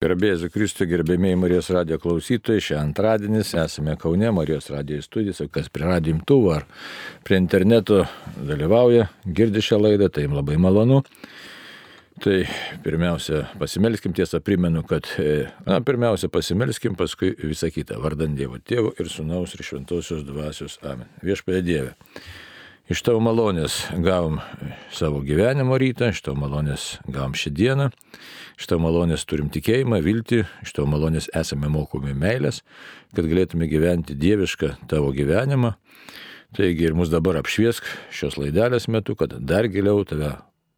Gerbėjai Kristų, gerbėmiai Marijos radio klausytojai, šią antradienis esame Kaune, Marijos radio studijose, kas prie radio imtuvų ar prie interneto dalyvauja, girdi šią laidą, tai jums labai malonu. Tai pirmiausia, pasimelskim tiesą, primenu, kad, na, pirmiausia, pasimelskim, paskui visą kitą, vardant Dievo Tėvo ir Sūnaus ir Šventosios Dvasios. Amen. Viešpėdė Dieve. Iš tavo malonės gavom savo gyvenimo rytą, iš tavo malonės gavom šį dieną, iš tavo malonės turim tikėjimą, viltį, iš tavo malonės esame mokomi meilės, kad galėtume gyventi dievišką tavo gyvenimą. Taigi ir mus dabar apšviesk šios laidelės metu, kad dar giliau tave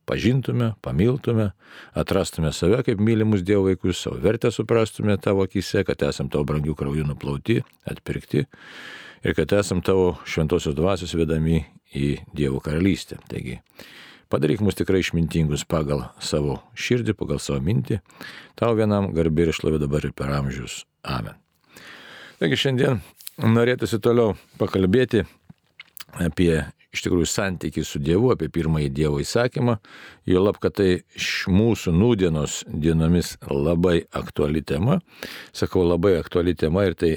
pažintume, pamiltume, atrastume save kaip mylimus Dievo vaikus, savo vertę suprastume tavo akise, kad esam tavo brangių kraujų nuplauti, atpirkti ir kad esam tavo šventosios dvasios vedami į Dievo karalystę. Taigi, padaryk mus tikrai išmintingus pagal savo širdį, pagal savo mintį. Tau vienam garbė ir išlovė dabar ir per amžius. Amen. Taigi šiandien norėtųsi toliau pakalbėti apie iš tikrųjų santykiai su Dievu, apie pirmąjį Dievo įsakymą, jo lab, kad tai mūsų nūdienos dienomis labai aktuali tema. Sakau, labai aktuali tema ir tai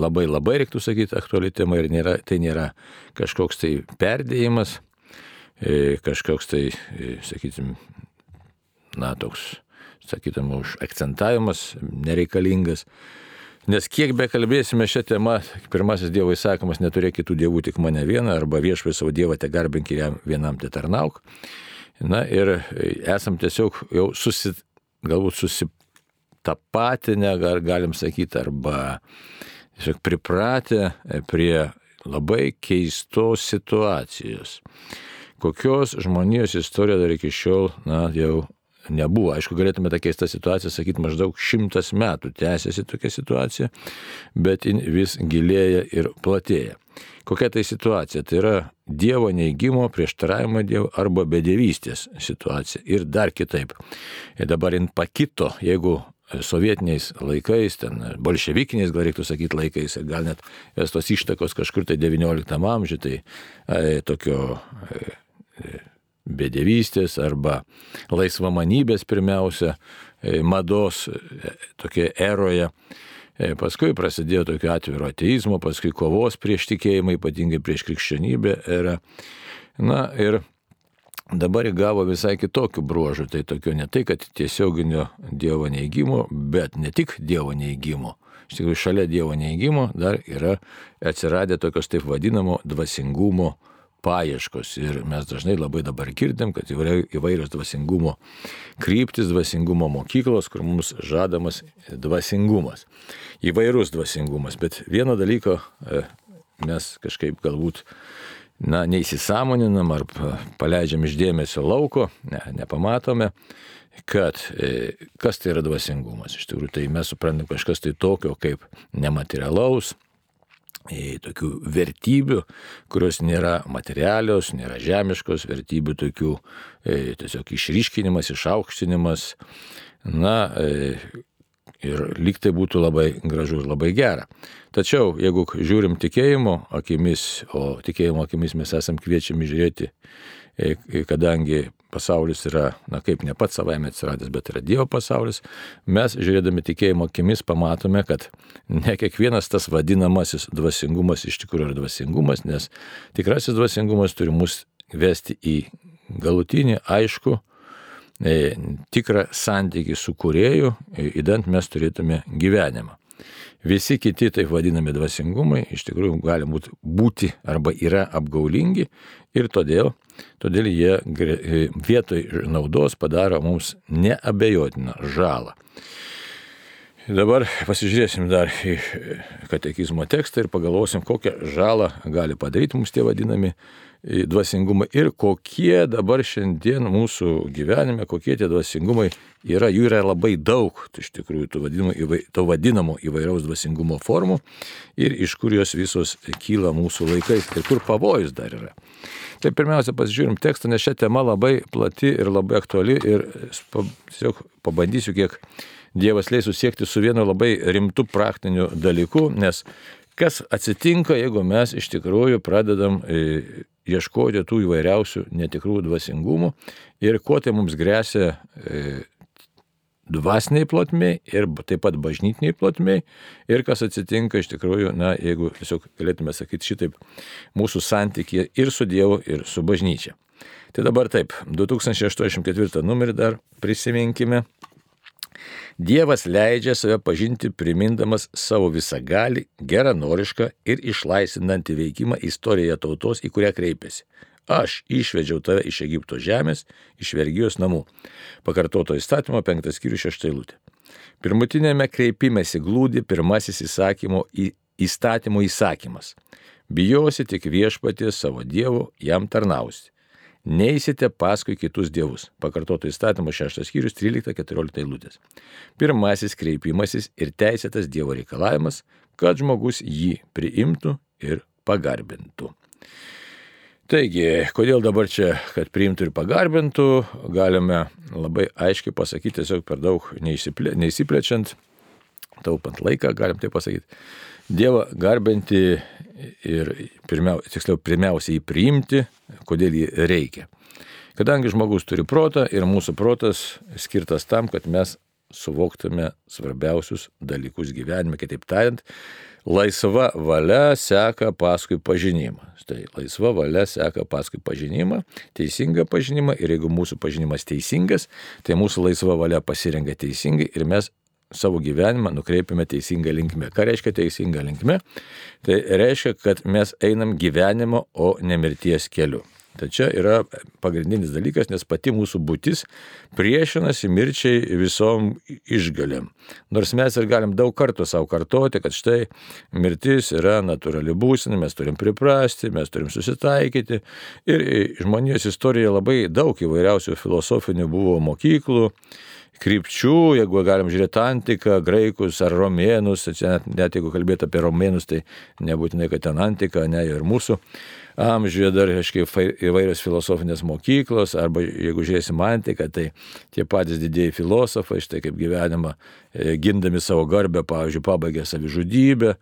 labai labai reiktų sakyti aktuali tema ir nėra, tai nėra kažkoks tai perdėjimas, e, kažkoks tai, e, sakysim, na, toks, sakytum, už akcentavimas nereikalingas. Nes kiek be kalbėsime šią temą, pirmasis Dievo įsakymas neturėk kitų dievų, tik mane vieną, arba viešpai savo Dievą te garbink ir jam vienam te tarnauk. Na ir esam tiesiog jau susi, galbūt susitapatinę, galim sakyti, arba tiesiog pripratę prie labai keistos situacijos, kokios žmonijos istorija dar iki šiol, na, jau nebuvo. Aišku, galėtume tą keistą situaciją sakyti maždaug šimtas metų tęsiasi tokia situacija, bet vis gilėja ir platėja. Kokia tai situacija? Tai yra Dievo neįgymo, prieštaravimo Dievo arba bedėvystės situacija. Ir dar kitaip. Ir dabar jin pakito, jeigu sovietiniais laikais, ten bolševikiniais, gal reiktų sakyti laikais, gal net tos ištakos kažkur tai XIX amžiuje, tai e, tokio e, bedėvystės arba laisvamanybės pirmiausia, e, mados e, tokia eroje. E, paskui prasidėjo tokio atviro ateizmo, paskui kovos prieš tikėjimą, ypatingai prieš krikščionybę era. Na ir dabar įgavo visai kitokių bruožų. Tai tokio ne tai, kad tiesioginio Dievo neįgymo, bet ne tik Dievo neįgymo. Iš tikrųjų, šalia Dievo neįgymo dar yra atsiradę tokios taip vadinamo dvasingumo paieškos. Ir mes dažnai labai dabar girdim, kad įvairios dvasingumo kryptis, dvasingumo mokyklos, kur mums žadamas dvasingumas. Įvairus dvasingumas. Bet vieno dalyko e, mes kažkaip galbūt na, neįsisamoninam ar paleidžiam iš dėmesio lauko, ne, nepamatome, kad e, kas tai yra dvasingumas. Iš tikrųjų, tai mes suprantam kažkas tai tokio kaip nematerialaus, tokių vertybių, kurios nėra materialios, nėra žemiškos, vertybių tokių e, tiesiog išryškinimas, išaukštinimas. Na, e, ir lyg tai būtų labai gražu ir labai gera. Tačiau, jeigu žiūrim tikėjimo akimis, o tikėjimo akimis mes esam kviečiami žiūrėti E, kadangi pasaulis yra, na kaip ne pats savaime atsiradęs, bet yra Dievo pasaulis, mes žiūrėdami tikėjimo akimis pamatome, kad ne kiekvienas tas vadinamasis dvasingumas iš tikrųjų yra dvasingumas, nes tikrasis dvasingumas turi mus vesti į galutinį, aišku, e, tikrą santykį su kurėju, įdant mes turėtume gyvenimą. Visi kiti taip vadinami dvasingumai iš tikrųjų gali būti arba yra apgaulingi ir todėl, todėl jie vietoj naudos padaro mums neabejotiną žalą. Dabar pasižiūrėsim dar į katekizmo tekstą ir pagalvosim, kokią žalą gali padaryti mums tie vadinami dvasingumai ir kokie dabar šiandien mūsų gyvenime, kokie tie dvasingumai yra. Jų yra labai daug, tai iš tikrųjų, to vadinamo, to vadinamo įvairiaus dvasingumo formų ir iš kur jos visos kyla mūsų laikais ir kur pavojus dar yra. Tai pirmiausia, pasižiūrim tekstą, nes šią temą labai plati ir labai aktuali ir tiesiog pabandysiu kiek Dievas leis susiekti su vienu labai rimtu praktiniu dalyku, nes kas atsitinka, jeigu mes iš tikrųjų pradedam e, ieškoti tų įvairiausių netikrų dvasingumų ir kuo tai mums grėsia e, dvasiniai plotmiai ir taip pat bažnytiniai plotmiai. Ir kas atsitinka iš tikrųjų, na, jeigu tiesiog galėtume sakyti šitaip, mūsų santykė ir su Dievu, ir su bažnyčia. Tai dabar taip, 2084 numerį dar prisiminkime. Dievas leidžia save pažinti primindamas savo visagalį, geranorišką ir išlaisvinantį veikimą istorijoje tautos, į kurią kreipiasi. Aš išvedžiau tave iš Egipto žemės, iš vergijos namų. Pakartoto įstatymo penktas skyrius šeštailutė. Pirmutinėme kreipimėsi glūdi pirmasis įsakymo į įstatymo įsakymas. Bijosi tik viešpaties savo dievo, jam tarnausi neįsite paskui kitus dievus. Pakartoto įstatymo 6 skyrius 13-14 eilutės. Pirmasis kreipimasis ir teisėtas Dievo reikalavimas, kad žmogus jį priimtų ir pagarbintų. Taigi, kodėl dabar čia, kad priimtų ir pagarbintų, galime labai aiškiai pasakyti, tiesiog per daug neįsiplečiant, taupant laiką, galim tai pasakyti. Dievą garbinti ir pirmiau, tiksliau, pirmiausia jį priimti, kodėl jį reikia. Kadangi žmogus turi protą ir mūsų protas skirtas tam, kad mes suvoktume svarbiausius dalykus gyvenime, kitaip tariant, laisva valia seka paskui pažinimą. Štai laisva valia seka paskui pažinimą, teisingą pažinimą ir jeigu mūsų pažinimas teisingas, tai mūsų laisva valia pasirenka teisingai ir mes savo gyvenimą nukreipiame teisingą linkmę. Ką reiškia teisinga linkmė? Tai reiškia, kad mes einam gyvenimo, o ne mirties keliu. Tai čia yra pagrindinis dalykas, nes pati mūsų būtis priešinasi mirčiai visom išgalėm. Nors mes ir galim daug kartų savo kartoti, kad štai mirtis yra natūrali būsena, mes turim priprasti, mes turim susitaikyti. Ir žmonijos istorijoje labai daug įvairiausių filosofinių buvo mokyklų krypčių, jeigu galim žiūrėti antiką, graikus ar romėnus, net, net jeigu kalbėti apie romėnus, tai nebūtinai, kad ten antika, ne ir mūsų amžiuje dar, aiškiai, įvairios filosofinės mokyklos, arba jeigu žiūrėsim antiką, tai tie patys didėjai filosofai, štai kaip gyvenimą, e, gindami savo garbę, pavyzdžiui, pabaigė savižudybę.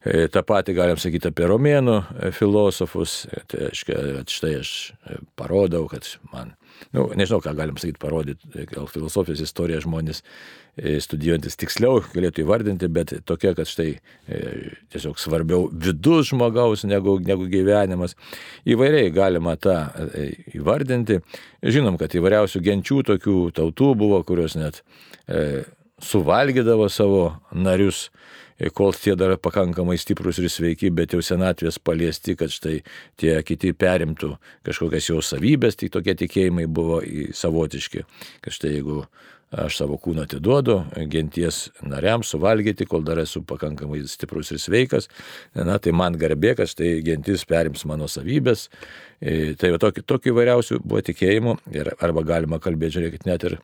E, Ta pati galim sakyti apie romėnų e, filosofus. Tai aiškia, štai aš parodau, kad man nu, nežinau, ką galim sakyti, parodyti, gal filosofijos istoriją žmonės e, studijuojantis tiksliau galėtų įvardinti, bet tokia, kad štai e, tiesiog svarbiau vidus žmogaus negu, negu gyvenimas. Įvairiai galima tą e, įvardinti. Žinom, kad įvairiausių genčių tokių tautų buvo, kurios net e, suvalgydavo savo narius kol tie dar pakankamai stiprus ir sveiki, bet jau senatvės paliesti, kad štai tie kiti perimtų kažkokias jo savybės, tik tokie tikėjimai buvo savotiški, kad štai jeigu aš savo kūną atiduodu genties nariams suvalgyti, kol dar esu pakankamai stiprus ir sveikas, na tai man garbė, kad štai gentis perims mano savybės E, tai tokių, tokių įvairiausių buvo tikėjimų ir arba galima kalbėti, žiūrėkit, net ir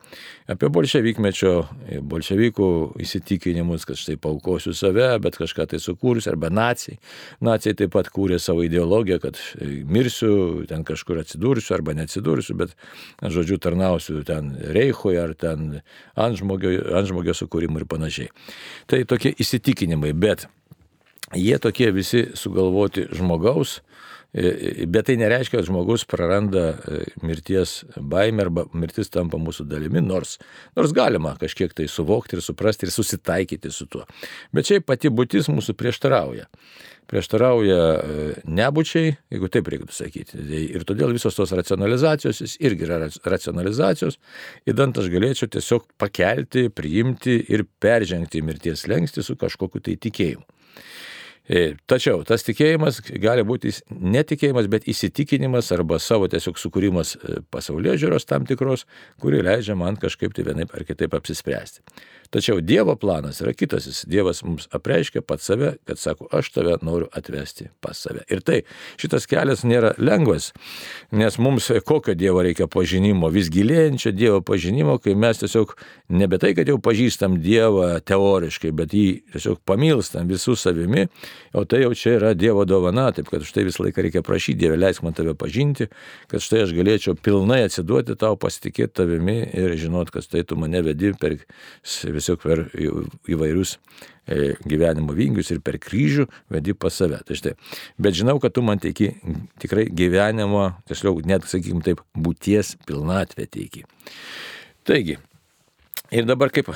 apie bolševikmečio, e, bolševikų įsitikinimus, kad štai paukosiu save, bet kažką tai sukūrus, arba nacijai. Nacijai taip pat kūrė savo ideologiją, kad e, mirsiu, ten kažkur atsidursiu arba neatsidursiu, bet, žodžiu, tarnausiu ten Reichui ar ten antžmogio, antžmogio sukūrimui ir panašiai. Tai tokie įsitikinimai, bet jie tokie visi sugalvoti žmogaus, Bet tai nereiškia, kad žmogus praranda e, mirties baimę arba mirtis tampa mūsų dalimi, nors, nors galima kažkiek tai suvokti ir suprasti ir susitaikyti su tuo. Bet šiaip pati būtis mūsų prieštarauja. Prieštarauja e, nebūčiai, jeigu taip reikėtų sakyti. Tai ir todėl visos tos racionalizacijos, jis irgi yra racionalizacijos, įdant aš galėčiau tiesiog pakelti, priimti ir peržengti mirties lengsti su kažkokiu tai tikėjimu. E, tačiau tas tikėjimas gali būti netikėjimas, bet įsitikinimas arba savo tiesiog sukūrimas e, pasaulyje žiūros tam tikros, kuri leidžia man kažkaip tai vienaip ar kitaip apsispręsti. Tačiau Dievo planas yra kitas. Dievas mums apreiškia pats save, kad sako, aš tave noriu atvesti pas save. Ir tai šitas kelias nėra lengvas, nes mums kokio Dievo reikia pažinimo, vis gilėjančio Dievo pažinimo, kai mes tiesiog nebe tai, kad jau pažįstam Dievą teoriškai, bet jį tiesiog pamilstam visų savimi, o tai jau čia yra Dievo dovana, taip kad štai visą laiką reikia prašyti Dievę, leisk man tave pažinti, kad štai aš galėčiau pilnai atsiduoti tau, pasitikėti tavimi ir žinot, kad štai tu mane vedi per tiesiog per įvairius e, gyvenimo vingius ir per kryžių vedi pas save. Tai štai. Bet žinau, kad tu man teiki tikrai gyvenimo, tiesiog net, sakykim taip, būties pilnatvę teiki. Taigi, Ir dabar kaip,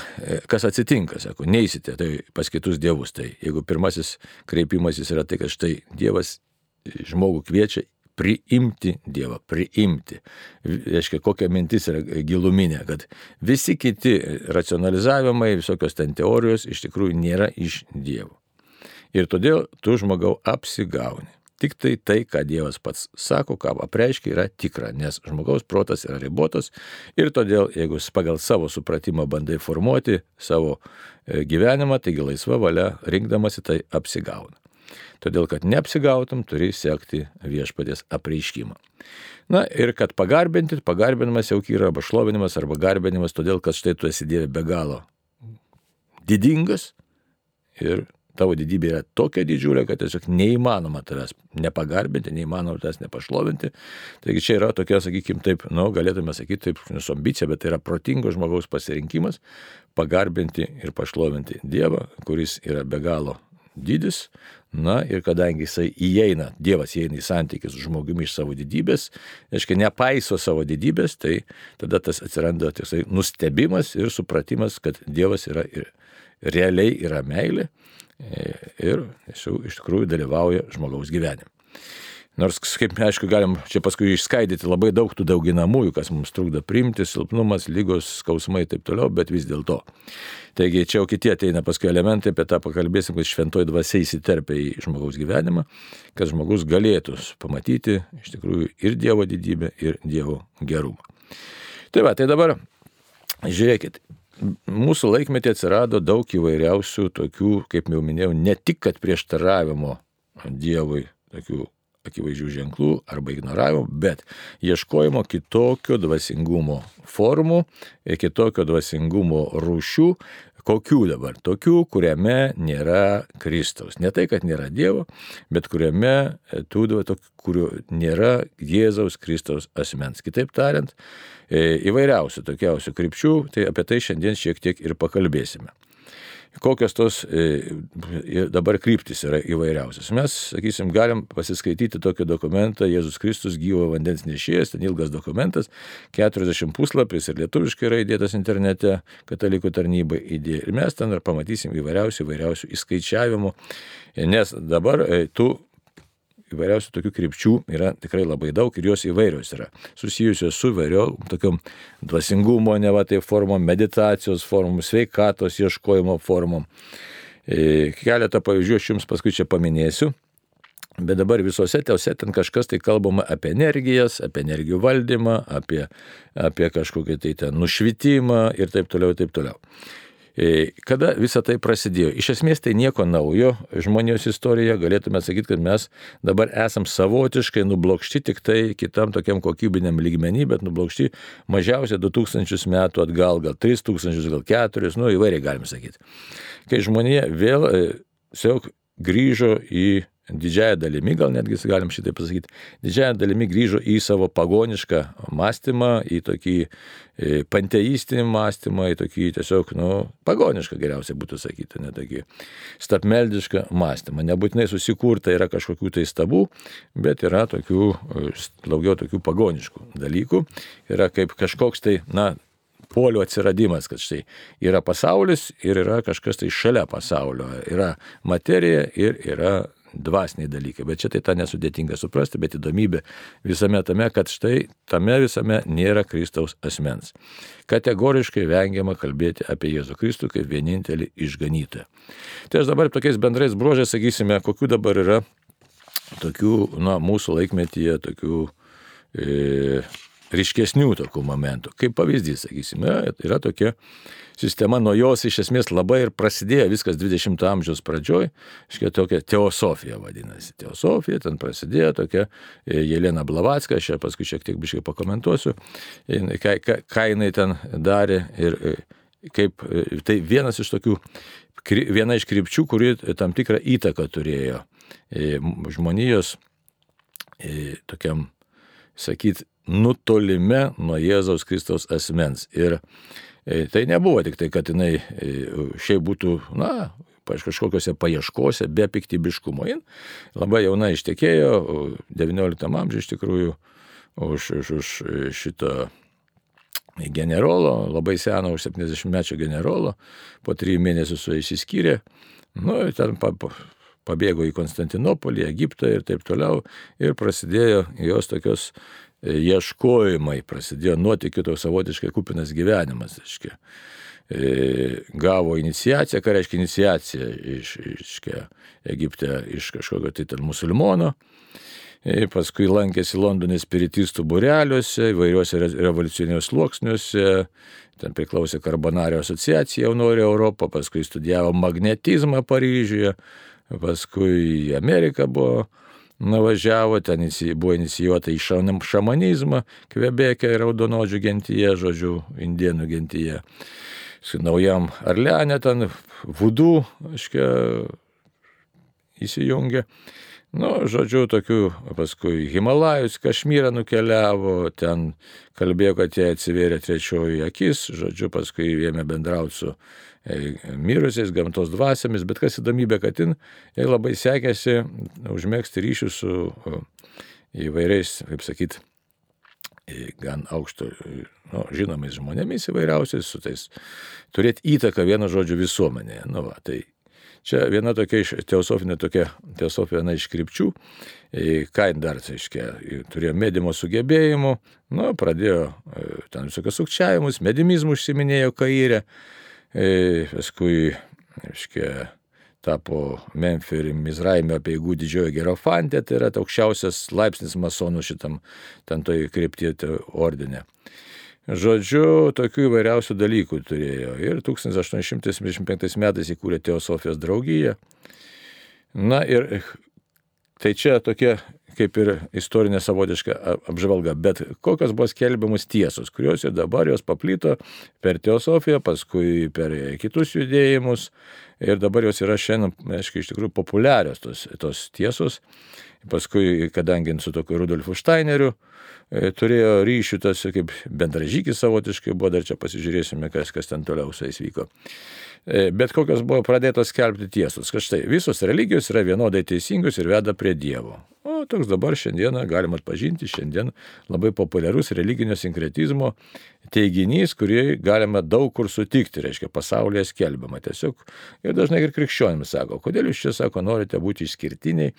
kas atsitinka, sako, neįsite tai pas kitus dievus. Tai jeigu pirmasis kreipimasis yra tai, kad štai Dievas žmogų kviečia priimti Dievą, priimti. Reiškia, kokia mintis yra giluminė, kad visi kiti racionalizavimai, visokios ten teorijos iš tikrųjų nėra iš Dievo. Ir todėl tu žmogau apsigauni. Tik tai tai, ką Dievas pats sako, ką apreiškia, yra tikra, nes žmogaus protas yra ribotas ir todėl, jeigu pagal savo supratimą bandai formuoti savo e, gyvenimą, taigi laisva valia rinkdamasi tai apsigauna. Todėl, kad neapsigautum, turi sekti viešpatės apreiškimą. Na ir kad pagarbinti, pagarbinimas jau yra arba šlovinimas, arba garbinimas, todėl, kad štai tu esi Dieve be galo didingas ir tavo didybė yra tokia didžiulė, kad tiesiog neįmanoma tavęs nepagarbinti, neįmanoma tavęs nepašlovinti. Taigi čia yra tokia, sakykime, taip, nu, galėtume sakyti, taip, su ambicija, bet tai yra protingo žmogaus pasirinkimas pagarbinti ir pašlovinti Dievą, kuris yra be galo didis, Na ir kadangi jisai įeina, Dievas įeina į santykius su žmogumi iš savo didybės, reiškia, nepaiso savo didybės, tai tada tas atsiranda tiesiog nustebimas ir supratimas, kad Dievas yra ir realiai yra meilė e, ir iš tikrųjų dalyvauja žmogaus gyvenime. Nors, kaip aišku, galim čia paskui išskaidyti labai daug tų dauginamųjų, kas mums trukdo priimti, silpnumas, lygos, skausmai ir taip toliau, bet vis dėlto. Taigi čia jau kiti ateina paskui elementai, apie tą pakalbėsim, kad šventoji dvasia įsiterpia į žmogaus gyvenimą, kad žmogus galėtų pamatyti iš tikrųjų ir Dievo didybę, ir Dievo gerumą. Tai va, tai dabar žiūrėkit, mūsų laikmetį atsirado daug įvairiausių tokių, kaip jau minėjau, ne tik kad prieštaravimo Dievui, tokių akivaizdžių ženklų arba ignoravimo, bet ieškojimo kitokio dvasingumo formų ir kitokio dvasingumo rūšių, kokių dabar? Tokių, kuriame nėra Kristaus. Ne tai, kad nėra Dievo, bet kuriame tų, kurių nėra Jėzaus Kristaus asmens. Kitaip tariant, e, įvairiausių tokiausių krypčių, tai apie tai šiandien šiek tiek ir pakalbėsime kokios tos e, dabar kryptis yra įvairiausios. Mes, sakysim, galim pasiskaityti tokį dokumentą Jėzus Kristus gyvo vandens nešėjas, ten ilgas dokumentas, 40 puslapis ir lietuviškai yra įdėtas internete, katalikų tarnybai įdėjo. Ir mes ten ir pamatysim įvairiausių, įvairiausių įskaičiavimų, nes dabar e, tų įvairiausių tokių krypčių yra tikrai labai daug ir jos įvairios yra. Susijusios su įvairio tokiam dvasingumo, ne va tai formom, meditacijos formom, sveikatos ieškojimo formom. E, keletą pavyzdžių aš jums paskui čia paminėsiu. Bet dabar visose teuose ten kažkas tai kalbama apie energijas, apie energijų valdymą, apie, apie kažkokį tai ten nušvitimą ir taip toliau, ir taip toliau. E, kada visa tai prasidėjo? Iš esmės tai nieko naujo žmonijos istorijoje, galėtume sakyti, kad mes dabar esam savotiškai nublokšti tik tai kitam tokiam kokybiniam lygmenį, bet nublokšti mažiausiai 2000 metų atgal, gal 3000, gal 4, nu įvairiai galim sakyti. Kai žmonija vėl e, tiesiog grįžo į didžiąją dalimi, gal netgi galim šitai pasakyti, didžiąją dalimi grįžo į savo pagonišką mąstymą, į tokį e, panteistinį mąstymą, į tokį tiesiog, nu, pagonišką geriausiai būtų sakyti, ne tokį stapmeldišką mąstymą. Nebūtinai susikurta yra kažkokių tai stabų, bet yra tokių, e, daugiau tokių pagoniškų dalykų. Yra kaip kažkoks tai, na, polių atsiradimas, kad štai yra pasaulis ir yra kažkas tai šalia pasaulio. Yra materija ir yra dvasiniai dalykai, bet čia tai tą nesudėtinga suprasti, bet įdomybė visame tame, kad štai tame visame nėra Kristaus asmens. Kategoriškai vengiama kalbėti apie Jėzų Kristų kaip vienintelį išganytoją. Tai aš dabar tokiais bendrais bruožais sakysime, kokiu dabar yra tokių, na, mūsų laikmetyje tokių e, ryškesnių tokių momentų. Kaip pavyzdys, sakysime, yra tokia sistema, nuo jos iš esmės labai ir prasidėjo viskas 20-ojo amžiaus pradžioj, iškia tokia teosofija vadinasi. Teosofija, ten prasidėjo tokia e, Jelena Blavatska, aš ją paskui šiek tiek biškai pakomentuosiu, ką, ką, ką jinai ten darė ir e, kaip, e, tai vienas iš tokių, viena iš krypčių, kuri tam tikrą įtaką turėjo žmonijos tokiam, sakyt, nutolime nuo Jėzaus Kristaus asmens. Ir E, tai nebuvo tik tai, kad jinai e, šiaip būtų, na, kažkokiose paieškose, be piktybiškumo. Jin labai jauna ištekėjo, 19 amžiuje iš tikrųjų, už, už, už šito generolo, labai seno už 70 mečių generolo, po trijų mėnesių su jais įskyrė, nu, ten pa, pa, pabėgo į Konstantinopolį, Egiptą ir taip toliau, ir prasidėjo jos tokios ieškojimai, prasidėjo nuotikių toks savotiškai kupinas gyvenimas, aiškiai. Gavo iniciaciją, ką reiškia iniciacija iš, iš Egipte, iš kažkokio tai ten musulmono, paskui lankėsi Londone spiritistų bureliuose, įvairiuose revoliuciniuose sluoksniuose, ten priklausė Karbonario asociacija jaunuolių Europą, paskui studijavo magnetizmą Paryžiuje, paskui į Ameriką buvo nuvažiavo, ten buvo inicijuota į šamanizmą, Kvebekė raudonodžių gentyje, žodžiu, indienų gentyje. Su naujam Arlenė ten vudų, aiškiai, įsijungė. Nu, žodžiu, tokių paskui Himalajus, Kašmyrą nukeliavo, ten kalbėjo, kad jie atsivėrė trečioji akis, žodžiu, paskui ėmė bendrauti su e, mirusiais gamtos dvasiamis, bet kas įdomybė, kad jin, jai labai sekėsi užmėgsti ryšius su įvairiais, kaip sakyt, gan aukšto, nu, žinomais žmonėmis įvairiausiais, su tais turėti įtaką vieno žodžio visuomenėje. Nu, va, tai Čia viena tokia iš teosofinė tokia, teosofija viena iš krypčių, ką dar, tai reiškia, turėjo medimo sugebėjimų, nu, pradėjo e, ten visokius sukčiavimus, medimizmų užsiminėjo kairę, paskui, reiškia, tapo Memphio ir Mizraimio apieigų didžioji gerofantė, tai yra aukščiausias laipsnis masonų šitam ten toj kryptėje ordinė. Žodžiu, tokių įvairiausių dalykų turėjo. Ir 1875 metais įkūrė Teosofijos draugiją. Na ir tai čia tokia kaip ir istorinė savotiška apžvalga, bet kokios buvo skelbiamos tiesos, kurios ir dabar jos paplito per teosofiją, paskui per kitus judėjimus ir dabar jos yra šiandien, aiškiai, iš tikrųjų populiarios tos, tos tiesos. Paskui, kadangi su tokiu Rudolfu Steineriu, E, turėjo ryšių tas kaip bendražykis savotiškai buvo, dar čia pasižiūrėsime, kas, kas ten toliau su jais vyko. E, bet kokios buvo pradėtos skelbti tiesos, kad štai visos religijos yra vienodai teisingos ir veda prie Dievo. O toks dabar šiandieną galima atpažinti, šiandien labai populiarus religinio sinkretizmo teiginys, kurį galima daug kur sutikti, reiškia pasaulyje skelbiama tiesiog. Ir dažnai ir krikščionims sako, kodėl jūs čia sako, norite būti išskirtiniai.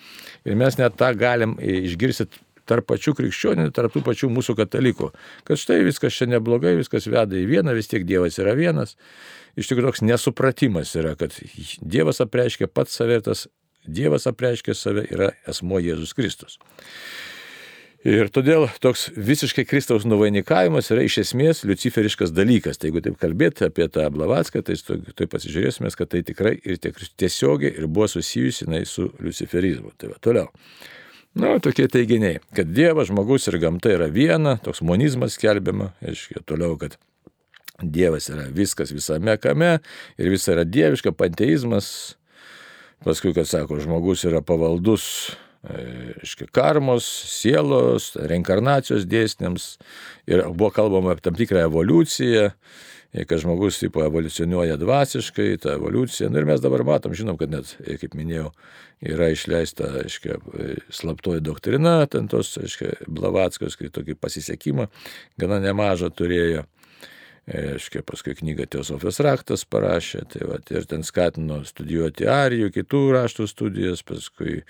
Ir mes net tą galim išgirsti tarp pačių krikščionių, tarp tų pačių mūsų katalikų. Kad štai viskas čia neblogai, viskas veda į vieną, vis tiek Dievas yra vienas. Iš tikrųjų toks nesupratimas yra, kad Dievas apreiškia pats save ir tas Dievas apreiškia save yra esmo Jėzus Kristus. Ir todėl toks visiškai Kristaus nuvainikavimas yra iš esmės luciferiškas dalykas. Tai jeigu taip kalbėti apie tą Blavatską, tai, tai pasižiūrėsime, kad tai tikrai ir tiesiogiai ir buvo susijusi su luciferizmu. Tai va, toliau. Nu, tokie teiginiai, kad Dievas, žmogus ir gamta yra viena, toks monizmas skelbiama, aiškiai, toliau, kad Dievas yra viskas visame kame ir visa yra dieviška, panteizmas, paskui, kad sako, žmogus yra pavaldus, aiškiai, karmos, sielos, reinkarnacijos dėsniams ir buvo kalbama apie tam tikrą evoliuciją kad žmogus tipo evoliucionuoja dvasiškai, ta evoliucija. Nu, ir mes dabar matom, žinom, kad net, kaip minėjau, yra išleista, aiškiai, slaptoji doktrina, ten tos, aiškiai, Blavatskos, kai tokį pasisekimą gana nemažą turėjo. Aiškiai, paskui knygą Teosofijos raktas parašė, tai va, ir ten skatino studijuoti arijų, kitų raštų studijas, paskui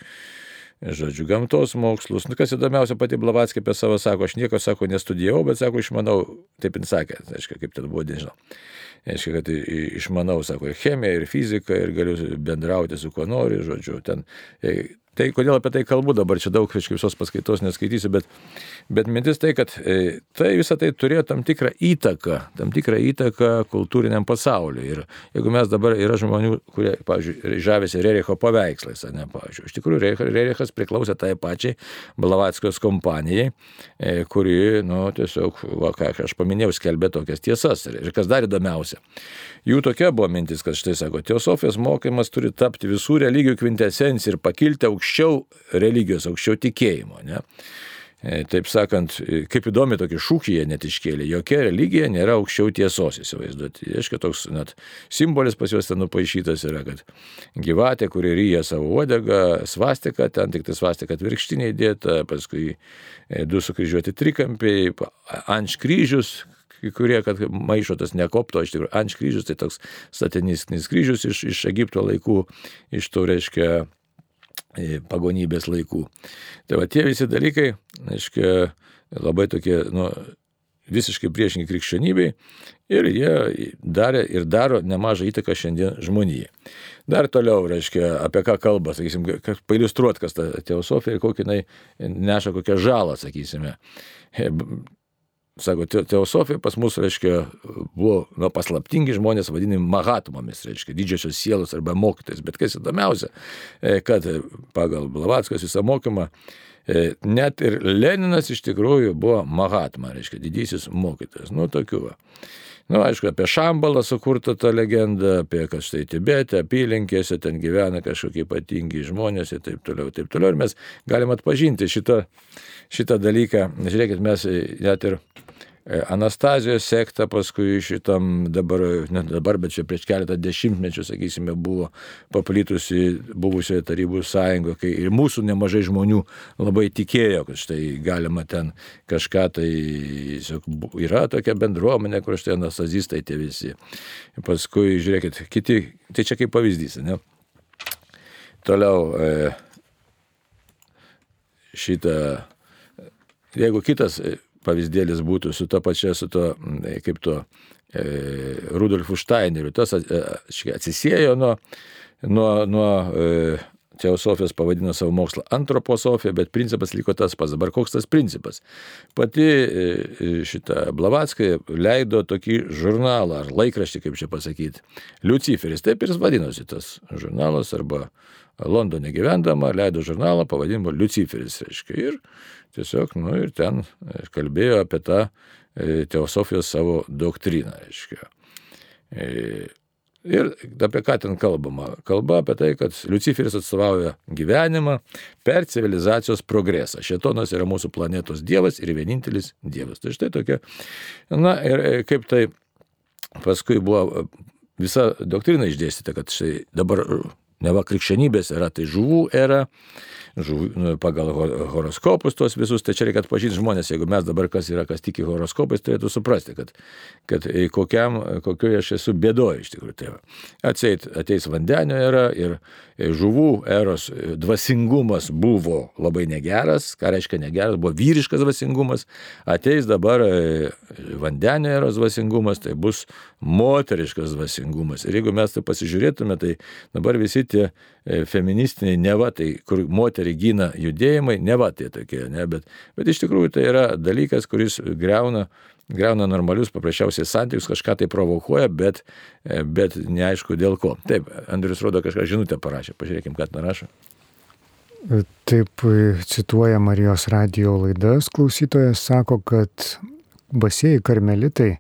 žodžiu, gamtos mokslus. Nu, kas įdomiausia, pati Blavatskė apie savo sako, aš nieko, sako, nestudijavau, bet sako, išmanau, taip jis sakė, aišku, kaip ten buvo, nežinau. Aišku, kad išmanau, sako, ir chemiją, ir fiziką, ir galiu bendrauti su kuo nori, žodžiu, ten Tai kodėl apie tai kalbu dabar, čia daug iš visos paskaitos neskaitysiu, bet, bet mintis tai, kad e, tai visą tai turėjo tam tikrą įtaką, tam tikrą įtaką kultūriniam pasauliu. Ir jeigu mes dabar yra žmonių, kurie, pavyzdžiui, žavėsi Rericho paveikslais, ne, pavyzdžiui, iš tikrųjų Rerichas priklausė tai pačiai Blavatskos kompanijai, e, kuri, nu, tiesiog, va, ką aš paminėjau, skelbė tokias tiesas. Ir kas dar įdomiausia, jų tokia buvo mintis, kad štai sako, teosofijos mokymas turi tapti visų religijų kvintesencija ir pakilti aukščiau aukščiau religijos, aukščiau tikėjimo. Ne? E, taip sakant, e, kaip įdomi tokį šūkį jie net iškėlė, jokia religija nėra aukščiau tiesos įsivaizduoti. Reiškia, toks net simbolis pas juos ten nupaišytas yra, kad gyvatė, kuri ryja savo uodegą, svastika, ten tik tai svastika atvirkštinė įdėta, paskui e, du sukryžiuoti trikampiai, ant kryžius, kurie, kad maišo tas nekopto, iš tikrųjų, ant kryžius, tai toks satanistinis kryžius iš, iš Egipto laikų, iš to reiškia pagonybės laikų. Tai va tie visi dalykai, aiškiai, labai tokie, nu, visiškai priešingi krikščionybei ir jie darė ir daro nemažą įtaką šiandien žmonijai. Dar toliau, reiškia, apie ką kalba, sakysim, pailustruot, kas ta teosofija ir kokį jinai neša kokią žalą, sakysime sako, teosofija pas mus, reiškia, buvo nu, paslaptingi žmonės vadinami mahatmomis, reiškia, didžiosios sielos arba mokytais. Bet kas įdomiausia, e, kad pagal Blavatskas visą mokymą, e, net ir Leninas iš tikrųjų buvo mahatma, reiškia, didysis mokytojas. Nu, tokių. Va. Na, nu, aišku, apie Šambalą sukurta ta legenda, apie kad štai Tibete, apylinkėse ten gyvena kažkokie ypatingi žmonės ir taip toliau, taip toliau. Ir mes galim atpažinti šitą, šitą dalyką. Žiūrėkit, mes net ir E, Anastazijos sekta paskui šitam dabar, ne dabar, bet čia prieš keletą dešimtmečių, sakysime, buvo paplitusi buvusioje tarybų sąjungoje, kai ir mūsų nemažai žmonių labai tikėjo, kad štai galima ten kažką tai, yra tokia bendruomenė, kur štai anastazistai tie visi. Paskui, žiūrėkit, kiti, tai čia kaip pavyzdys, ne? Toliau e, šitą, jeigu kitas pavyzdėlis būtų su to pačia, su to, mm, kaip to e, Rudolfu Steineriu. Tas e, atsisėjo nuo, nuo, nuo e, teosofijos pavadino savo mokslą antroposofija, bet principas liko tas pats. Dabar koks tas principas? Pati e, e, šita Blavatskai leido tokį žurnalą ar laikraštį, kaip čia pasakyti, Luciferis, taip ir vadinosi tas žurnalas arba Londone gyvendama leido žurnalą pavadinimu Luciferis, reiškia. Ir tiesiog, nu ir ten e, kalbėjo apie tą e, teosofijos savo doktriną, reiškia. E, ir apie ką ten kalbama? Kalba apie tai, kad Luciferis atstovauja gyvenimą per civilizacijos progresą. Šetonas yra mūsų planetos dievas ir vienintelis dievas. Tai štai tokia. Na ir kaip tai paskui buvo visa doktrina išdėstyta, kad štai dabar neva krikščionybės era tai žuvų era, žuv, nu, pagal horoskopus tuos visus, tai čia reikia atpažinti žmonės, jeigu mes dabar kas yra, kas tiki horoskopais, turėtų suprasti, kad, kad kokiam, kokioje aš esu bėdoje iš tikrųjų. Tai Atseit ateis vandenio era ir žuvų eros dvasingumas buvo labai negeras, ką reiškia negeras, buvo vyriškas dvasingumas, ateis dabar e, vandenio eros dvasingumas, tai bus moteriškas dvasingumas. Ir jeigu mes tai pasižiūrėtume, tai dabar visi tie e, feministiniai neva, tai kur moterį gina judėjimai, neva tai tokie, ne, bet, bet iš tikrųjų tai yra dalykas, kuris greuna greuna normalius paprasčiausiai santykius, kažką tai provokuoja, bet, e, bet neaišku dėl ko. Taip, Andrius rodo kažką žinutę parašė, pažiūrėkime, ką ten rašo. Taip cituoja Marijos radio laidas, klausytojas sako, kad basėjai karmelitai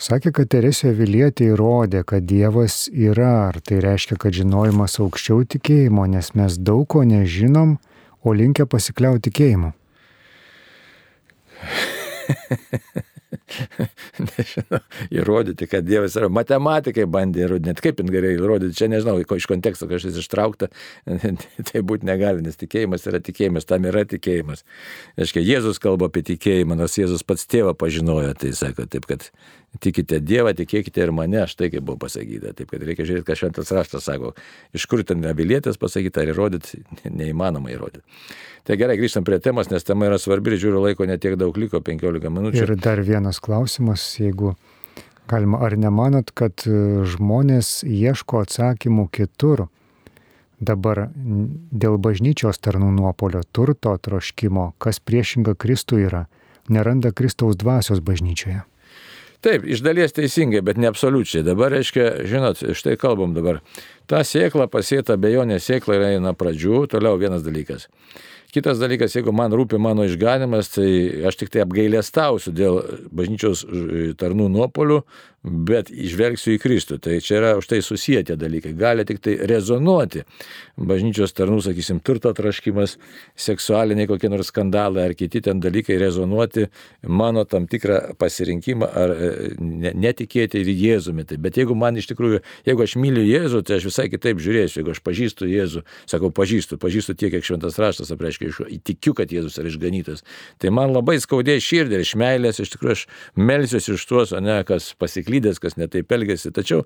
sakė, kad Teresė Vilietė įrodė, kad Dievas yra, ar tai reiškia, kad žinojimas aukščiau tikėjimo, nes mes daug ko nežinom, o linkę pasikliauti tikėjimu. nežinau, įrodyti, kad Dievas yra. Matematikai bandė įrodinėti, kaip jin gerai įrodyti, čia nežinau, iš konteksto kažkas ištraukta, tai būti negali, nes tikėjimas yra tikėjimas, tam yra tikėjimas. Aiškiai, Jėzus kalba apie tikėjimą, nors Jėzus pats tėvą pažinojo, tai sako, taip kad tikite Dievą, tikėkite ir mane, štai kaip buvo pasakyta. Taip kad reikia žiūrėti, ką šventas raštas sako. Iš kur ten nevilėtės pasakyta ar įrodyti, neįmanoma įrodyti. Tai gerai, grįžtam prie temos, nes tema yra svarbi ir žiūriu laiko netiek daug liko, 15 minučių. Ir dar vienas klausimas, jeigu galima, ar nemanot, kad e, žmonės ieško atsakymų kitur? Dabar dėl bažnyčios tarnų nuopolio, turto troškimo, kas priešinga Kristui yra, neranda Kristaus dvasios bažnyčioje. Taip, iš dalies teisingai, bet ne absoliučiai. Dabar, reiškia, žinot, štai kalbam dabar. Ta sėkla pasėta bejonė sėkla yra eina pradžių, toliau vienas dalykas. Kitas dalykas, jeigu man rūpi mano išganimas, tai aš tik tai apgailėstausiu dėl bažnyčios e, tarnų nuopolių, bet išvelgsiu į Kristų. Tai čia yra už tai susiję tie dalykai. Gali tik tai rezonuoti bažnyčios tarnų, sakysim, turto traškimas, seksualiniai kokie nors skandalai ar kiti ten dalykai rezonuoti mano tam tikrą pasirinkimą ar e, netikėti ir Jėzumi. Tai, bet jeigu man iš tikrųjų, jeigu aš myliu Jėzų, tai aš visai kitaip žiūrėsiu. Jeigu aš pažįstu Jėzų, sakau, pažįstu, pažįstu tiek, kiek šventas raštas apreiškia reiškia, įtikiu, kad Jėzus yra išganytas. Tai man labai skaudė širdį ir iš meilės, iš tikrųjų aš melsiuosi iš tuos, o ne kas pasiklydęs, kas netaip elgesi. Tačiau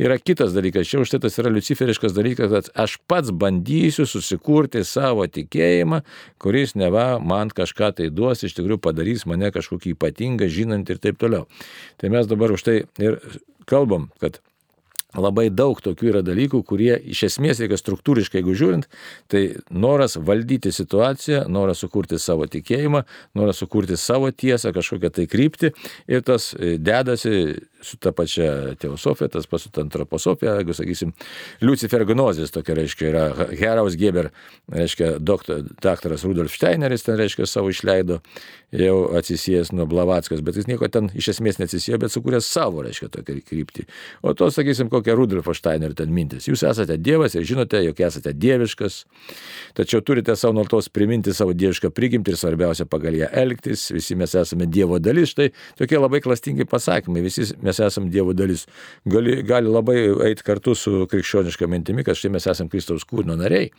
yra kitas dalykas, čia už tai tas yra luciferiškas dalykas, kad aš pats bandysiu susikurti savo tikėjimą, kuris neva man kažką tai duos, iš tikrųjų padarys mane kažkokį ypatingą, žinant ir taip toliau. Tai mes dabar už tai ir kalbam, kad Labai daug tokių yra dalykų, kurie iš esmės reikia struktūriškai, jeigu žiūrint, tai noras valdyti situaciją, noras sukurti savo tikėjimą, noras sukurti savo tiesą, kažkokią tai kryptį. Ir tas e, dedasi su ta pačia teosofija, tas pats su ta antroposofija, jeigu sakysim, Lucifer gnozis tokia reiškia, yra Heraus Geber, reiškia, doktor, daktaras Rudolf Steineris ten reiškia savo išleido, jau atsisijęs nuo Blavatskas, bet jis nieko ten iš esmės neatsisėjo, bet sukūrė savo, reiškia, tokią kryptį. O to, sakysim, kokia Rudolfo Steinerio ten mintis. Jūs esate Dievas ir žinote, jog esate dieviškas, tačiau turite savo nuolatos priminti savo dievišką prigimtį ir svarbiausia pagal ją elgtis, visi mes esame Dievo dalis, štai tokie labai klastingi pasakymai, visi mes esame Dievo dalis. Gali, gali labai eiti kartu su krikščioniška mintimi, kad štai mes esame Kristaus kūno nariai,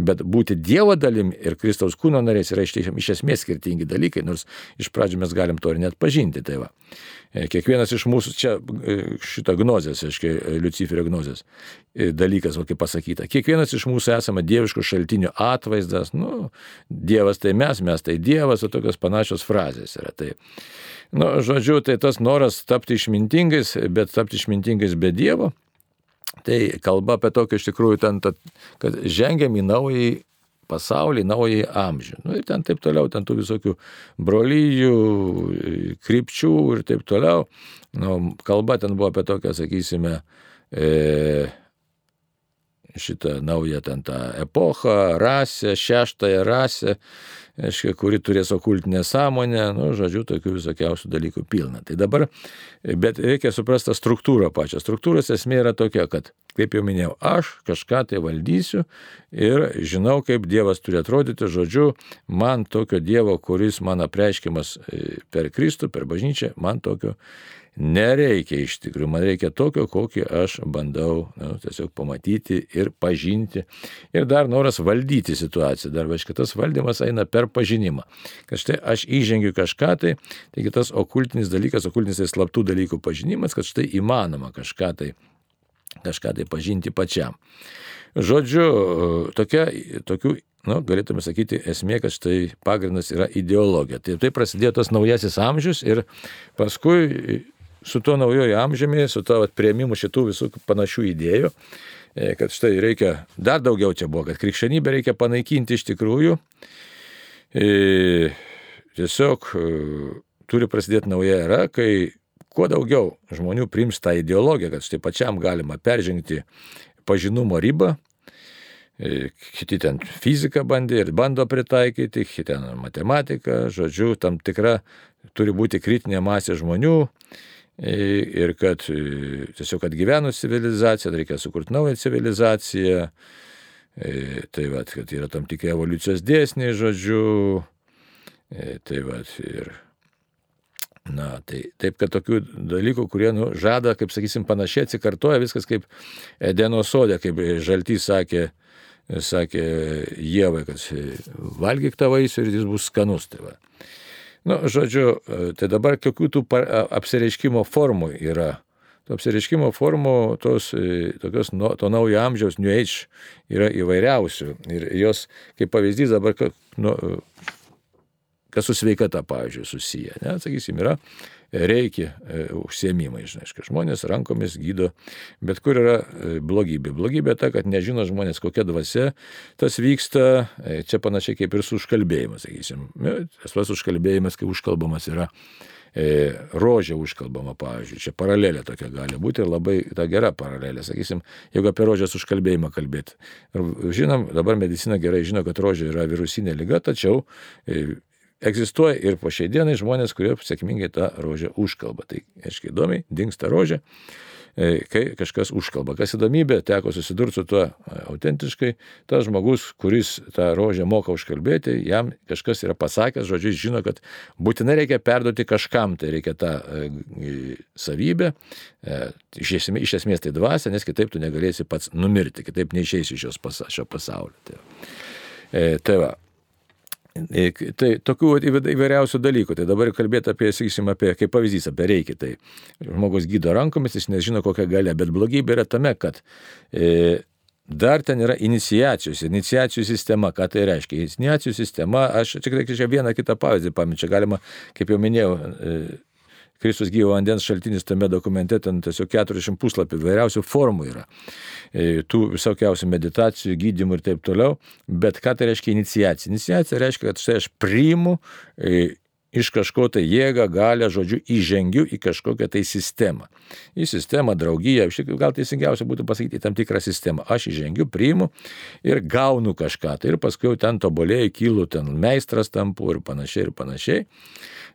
bet būti Dievo dalim ir Kristaus kūno nariais yra iš, iš esmės skirtingi dalykai, nors iš pradžių mes galim to ir net pažinti. Tai va. E, kiekvienas iš mūsų, čia e, šitą gnozės, aiškiai, e, Luciferio gnozės dalykas, o kaip pasakyta, kiekvienas iš mūsų esame dieviškų šaltinių atvaizdas, nu, Dievas tai mes, mes tai Dievas, o tokios panašios frazės yra. Tai, nu, žodžiu, tai tas noras tapti išmintingais, bet tapti išmintingais be Dievo, tai kalba apie tokį iš tikrųjų ten, kad žengiam į naują pasaulį, naująjį amžių. Nu, ir ten taip toliau, ten tų visokių brolyjų, krypčių ir taip toliau. Nu, kalba ten buvo apie tokią, sakysime, e, šitą naują ten tą epochą, rasę, šeštąją rasę aiškia, kuri turės okultinę sąmonę, nu, žodžiu, tokių visokiausių dalykų pilna. Tai dabar, bet reikia suprasti struktūrą pačią. Struktūros esmė yra tokia, kad, kaip jau minėjau, aš kažką tai valdysiu ir žinau, kaip Dievas turi atrodyti, žodžiu, man tokio Dievo, kuris man apreiškiamas e, per Kristų, per bažnyčią, man tokio nereikia iš tikrųjų, man reikia tokio, kokį aš bandau nu, tiesiog pamatyti ir pažinti. Ir dar noras valdyti situaciją, dar aiškiai tas valdymas eina per pažinimą. Kad štai aš įžengiu kažką tai, taigi tas okultinis dalykas, okultinis tai slaptų dalykų pažinimas, kad štai įmanoma kažką tai, kažką tai pažinti pačiam. Žodžiu, tokia, tokių nu, galėtume sakyti, esmė, kad štai pagrindas yra ideologija. Tai tai prasidėjo tas naujasis amžius ir paskui su tuo naujoju amžiumi, su to prieimimu šitų visų panašių idėjų, e, kad štai reikia, dar daugiau čia buvo, kad krikščionybę reikia panaikinti iš tikrųjų. E, tiesiog e, turi prasidėti nauja era, kai kuo daugiau žmonių priims tą ideologiją, kad štai pačiam galima peržengti pažinumo ribą, kiti ten fiziką bandė ir bando pritaikyti, kiti ten matematiką, žodžiu, tam tikra turi būti kritinė masė žmonių, ir kad e, tiesiog atgyvenus civilizaciją, reikia sukurti naują civilizaciją, e, tai va, kad yra tam tikri evoliucijos dėsniai, žodžiu, e, tai va, ir Na, tai taip, kad tokių dalykų, kurie nu, žada, kaip sakysim, panašiai atsikartoja viskas kaip Edeno sodė, kaip Žaltys sakė, sakė Jėvai, kad valgyk tą vaisių ir jis bus skanus. Tai va. Nu, žodžiu, e, tai dabar kokių tų apsireiškimo formų yra. Apsireiškimo formų, tos, e, tokios, to naujo amžiaus New Age yra įvairiausių. Ir jos, kaip pavyzdys dabar, nu, kas su sveikata, pavyzdžiui, susiję. Ne, sakysim, yra reikia e, užsiemimai, žinai, žmonės rankomis gydo, bet kur yra e, blogybė. Blogybė ta, kad nežino žmonės, kokia dvasia tas vyksta, e, čia panašiai kaip ir su užkalbėjimu, sakysim. Tas pats užkalbėjimas, kai užkalbamas yra e, rožė užkalbama, pavyzdžiui. Čia paralelė tokia gali būti ir labai ta gera paralelė, sakysim, jeigu apie rožės užkalbėjimą kalbėti. Žinom, dabar medicina gerai žino, kad rožė yra virusinė lyga, tačiau e, egzistuoja ir po šiai dienai žmonės, kurie sėkmingai tą rožę užkalba. Tai, aiškiai, įdomiai, dinksta rožė. E, kai kažkas užkalba. Kas įdomybė, teko susidurti su tuo e, autentiškai, tas žmogus, kuris tą rožę moka užkalbėti, jam kažkas yra pasakęs, žodžiu, jis žino, kad būtinai reikia perduoti kažkam, tai reikia tą e, savybę, iš esmės, iš esmės tai dvasia, nes kitaip tu negalėsi pats numirti, kitaip neišeisi iš šio pasaulio. Tai, tai va, Tai tokių įvairiausių dalykų. Tai dabar kalbėti apie, sakysim, apie, kaip pavyzdys, apie reikį. Tai žmogus gydo rankomis, jis nežino kokią galę, bet blogybė yra tame, kad e, dar ten yra iniciacijos, iniciacijų sistema. Ką tai reiškia? Iniciacijų sistema, aš tik čia vieną kitą pavyzdį paminčiau, galima, kaip jau minėjau, e, Kristus gyvo vandens šaltinis tame dokumente, ten tiesiog 40 puslapių vairiausių formų yra. E, tų visokiausių meditacijų, gydimų ir taip toliau. Bet ką tai reiškia iniciacija? Iniciacija reiškia, kad štai aš priimu e, iš kažko tai jėgą, galę, žodžiu, įžengiu į kažkokią tai sistemą. Į sistemą, draugiją, gal teisingiausia būtų pasakyti, į tam tikrą sistemą. Aš įžengiu, priimu ir gaunu kažką. Tai ir paskui ten tobulėjai, kylu, ten meistras tampu ir panašiai ir panašiai.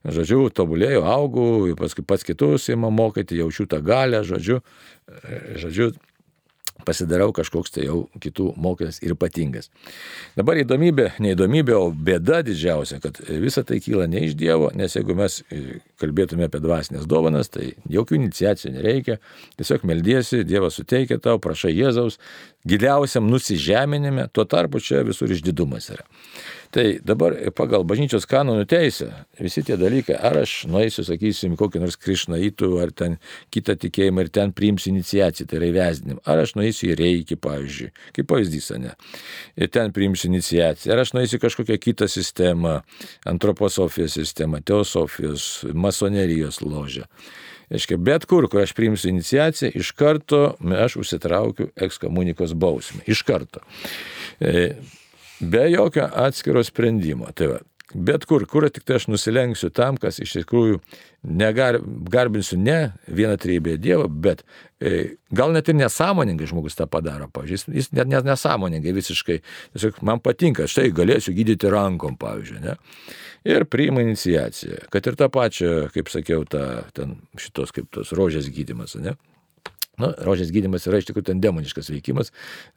Žodžiu, tobulėjau, augau, paskui pats kitus įmą mokyti, jaučiu tą galę, žodžiu, žodžiu, pasidarau kažkoks tai jau kitų mokytas ir ypatingas. Dabar įdomybė, neįdomybė, o bėda didžiausia, kad visa tai kyla ne iš Dievo, nes jeigu mes kalbėtume apie dvasinės dovanas, tai jokių iniciacijų nereikia, tiesiog meldiesi, Dievas suteikia tau, prašai Jėzaus, giliausiam nusižeminime, tuo tarpu čia visur išdidumas yra. Tai dabar pagal bažnyčios kanonų teisę visi tie dalykai, ar aš nueisiu, sakysim, kokį nors krišnaitų, ar ten kitą tikėjimą ir ten priimsiu iniciaciją, tai yra įvesdinim, ar aš nueisiu į reikį, pavyzdžiui, kaip pavyzdys, ne, ir ten priimsiu iniciaciją, ar aš nueisiu kažkokią kitą sistemą, antroposofijos sistemą, teosofijos, masonerijos ložę. Aiškia, bet kur, kur aš priimsiu iniciaciją, iš karto aš užsitraukiu ekskomunikos bausmę. Iš karto. Be jokio atskiro sprendimo. Tai va, bet kur, kur tik tai aš nusilenksiu tam, kas iš tikrųjų garbinsiu ne vieną trybę Dievą, bet e, gal net ir nesąmoningai žmogus tą padaro, pavyzdžiui, jis net, net nesąmoningai visiškai, tiesiog man patinka, štai galėsiu gydyti rankom, pavyzdžiui, ne? Ir priima iniciaciją, kad ir tą pačią, kaip sakiau, tą, ten šitos kaip tos rožės gydimas, ne? Nu, rožės gydimas yra iš tikrųjų ten demoniškas veikimas,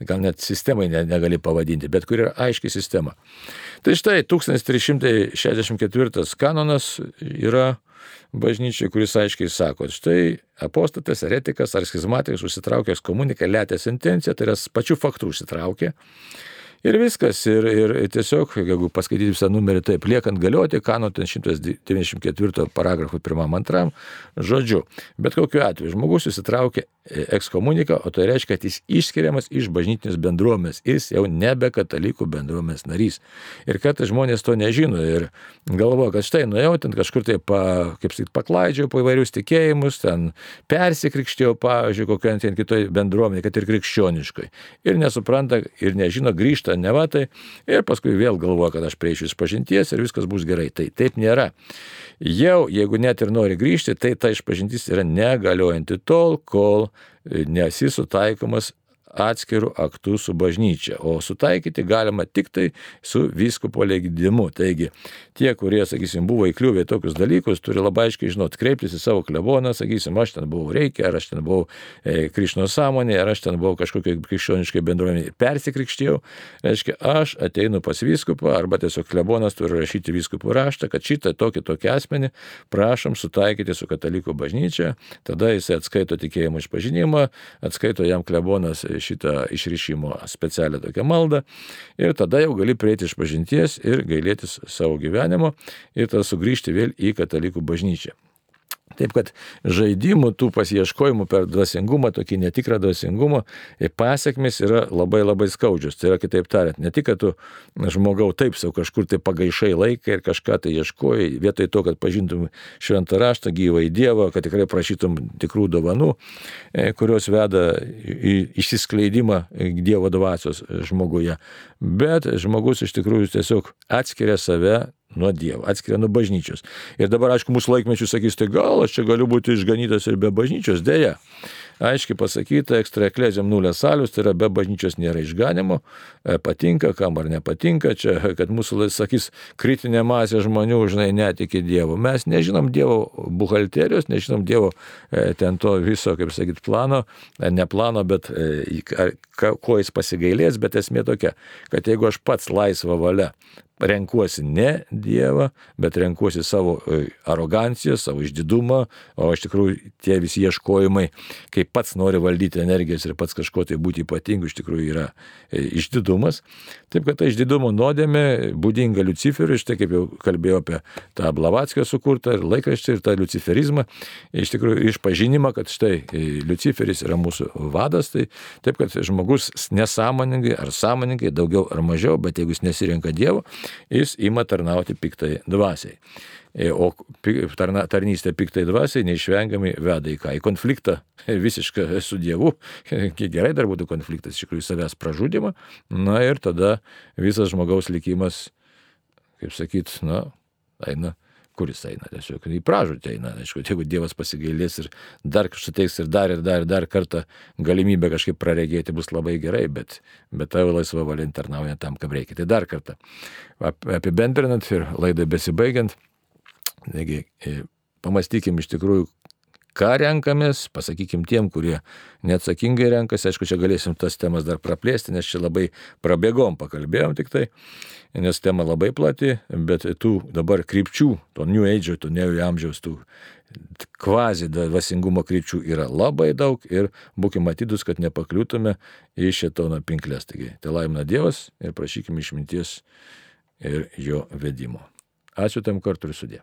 gal net sistemai ne, negali pavadinti, bet kur yra aiški sistema. Tai štai 1364 kanonas yra bažnyčiai, kuris aiškiai sako, štai apostatas, eretikas ar schizmatikas užsitraukęs komuniką, lėtės intencija, tai yra pačių faktų užsitraukė. Ir viskas. Ir, ir tiesiog, jeigu paskaityti visą numerį, taip, liekant galioti, kano ten 194 paragrafų pirmam, antram, žodžiu. Bet kokiu atveju žmogus susitraukia ekskomuniką, o tai reiškia, kad jis išskiriamas iš bažnytinės bendruomenės, jis jau nebe katalikų bendruomenės narys. Ir kad žmonės to nežino ir galvoja, kad štai nuėjau ten kažkur tai, pa, kaip sakyt, paklaidžiau po įvairius tikėjimus, ten persikrikštėjau, pavyzdžiui, kokioje ten kitoje bendruomenėje, kad ir krikščioniškai. Ir nesupranta, ir nežino, grįžta nevatai, ir paskui vėl galvoja, kad aš prieišiu iš pažinties ir viskas bus gerai. Tai taip nėra. Jau, jeigu net ir nori grįžti, tai ta išpažintis yra negaliojanti tol, kol nesi sutaikomas atskirų aktų su bažnyčia, o sutaikyti galima tik tai su vyskupo leidimu. Taigi tie, kurie, sakysim, buvo įkliuvę tokius dalykus, turi labai aiškiai žinot, kreiptis į savo kleboną, sakysim, aš ten buvau reikia, ar aš ten buvau e, Krišno sąmonė, ar aš ten buvau kažkokiai krikščioniškai bendruomeniai persikrikštėjau, reiškia, aš ateinu pas vyskupą, arba tiesiog klebonas turi rašyti vyskupų raštą, kad šitą tokį tokį asmenį prašom sutaikyti su katalikų bažnyčia, tada jisai atskaito tikėjimo išpažinimą, atskaito jam klebonas šitą išrišimo specialią tokią maldą ir tada jau gali prieiti iš pažinties ir gailėtis savo gyvenimo ir tada sugrįžti vėl į katalikų bažnyčią. Taip kad žaidimų tų pasieškojimų per dvasingumą, tokį netikrą dvasingumą, pasiekmes yra labai labai skaudžios. Tai yra kitaip tariant, ne tik, kad tu žmogau taip savo kažkur tai pagaišai laiką ir kažką tai ieškojai, vietoj to, kad pažintum šventą raštą, gyvą į Dievą, kad tikrai prašytum tikrų dovanų, e, kurios veda į išsiskleidimą Dievo dvasios žmoguje. Bet žmogus iš tikrųjų tiesiog atskiria save nuo Dievo, atskiria nuo bažnyčios. Ir dabar, aišku, mūsų laikmečių sakys, tai gal aš čia galiu būti išganytas ir be bažnyčios, dėja. Aiškiai pasakyta, ekstra eklezėm nulės salius, tai yra be bažnyčios nėra išganimo, e, patinka, kam ar nepatinka, čia, kad mūsų, sakys, kritinė masė žmonių, žinai, netiki Dievu. Mes nežinom Dievo buhalterijos, nežinom Dievo e, ten to viso, kaip sakyt, plano, e, ne plano, bet ko jis pasigailės, bet esmė tokia, kad jeigu aš pats laisvą valią renkuosi ne Dievą, bet renkuosi savo aroganciją, savo išdidumą, o iš tikrųjų tie visi ieškojimai, kai pats nori valdyti energijos ir pats kažko tai būti ypatingu, iš tikrųjų yra e, išdidumas. Taip kad ta išdidumo nuodėmė būdinga Luciferiui, štai kaip jau kalbėjau apie tą Blavatskio sukurtą ir laikraštį ir tą luciferizmą, iš tikrųjų išpažinimą, kad štai e, Luciferis yra mūsų vadas, tai taip kad žmogus nesąmoningai ar sąmoningai, daugiau ar mažiau, bet jeigu jis nesirenka Dievo, jis ima tarnauti piktai dvasiai. O tarnystė piktai dvasiai neišvengiamai veda į ką? Į konfliktą visišką su Dievu. Gerai dar būtų konfliktas, iš tikrųjų, savęs pražudimą. Na ir tada visas žmogaus likimas, kaip sakyt, na, eina kuris eina, tiesiog į pražūtį eina, aišku, jeigu Dievas pasigailės ir dar suteiks ir dar ir dar ir dar kartą galimybę kažkaip praregėti bus labai gerai, bet, bet tavo laisva valia tarnauja tam, kam reikia. Tai dar kartą apibendrinant ir laidai besibaigiant, negi, e, pamastykim iš tikrųjų, ką renkamės, pasakykim tiem, kurie neatsakingai renkasi, aišku, čia galėsim tas temas dar praplėsti, nes čia labai prabėgom, pakalbėjom tik tai, nes tema labai plati, bet tų dabar krypčių, to New Age, to New Amžiaus, tų kvazi dvasingumo krypčių yra labai daug ir būkime atidus, kad nepakliūtume į šetono pinklės. Taigi, tai laimina Dievas ir prašykime išminties ir jo vedimo. Ačiū tam kartu ir sudė.